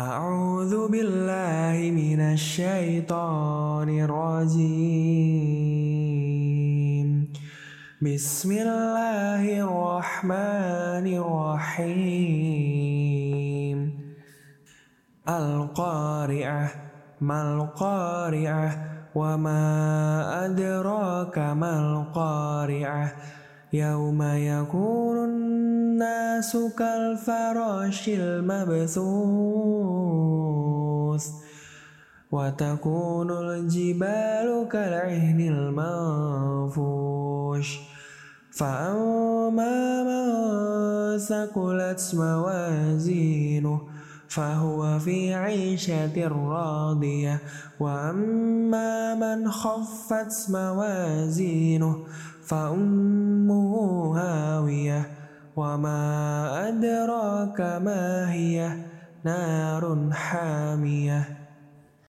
أعوذ بالله من الشيطان الرجيم. بسم الله الرحمن الرحيم. القارعة ما القارعة؟ وما أدراك ما القارعة؟ يوم يكون الناس كالفراش المبثوث وتكون الجبال كالعهن المنفوش. فأما من ثقلت موازينه فهو في عيشة راضية. وأما من خفت موازينه فأمه وما أدراك ما هي نار حامية.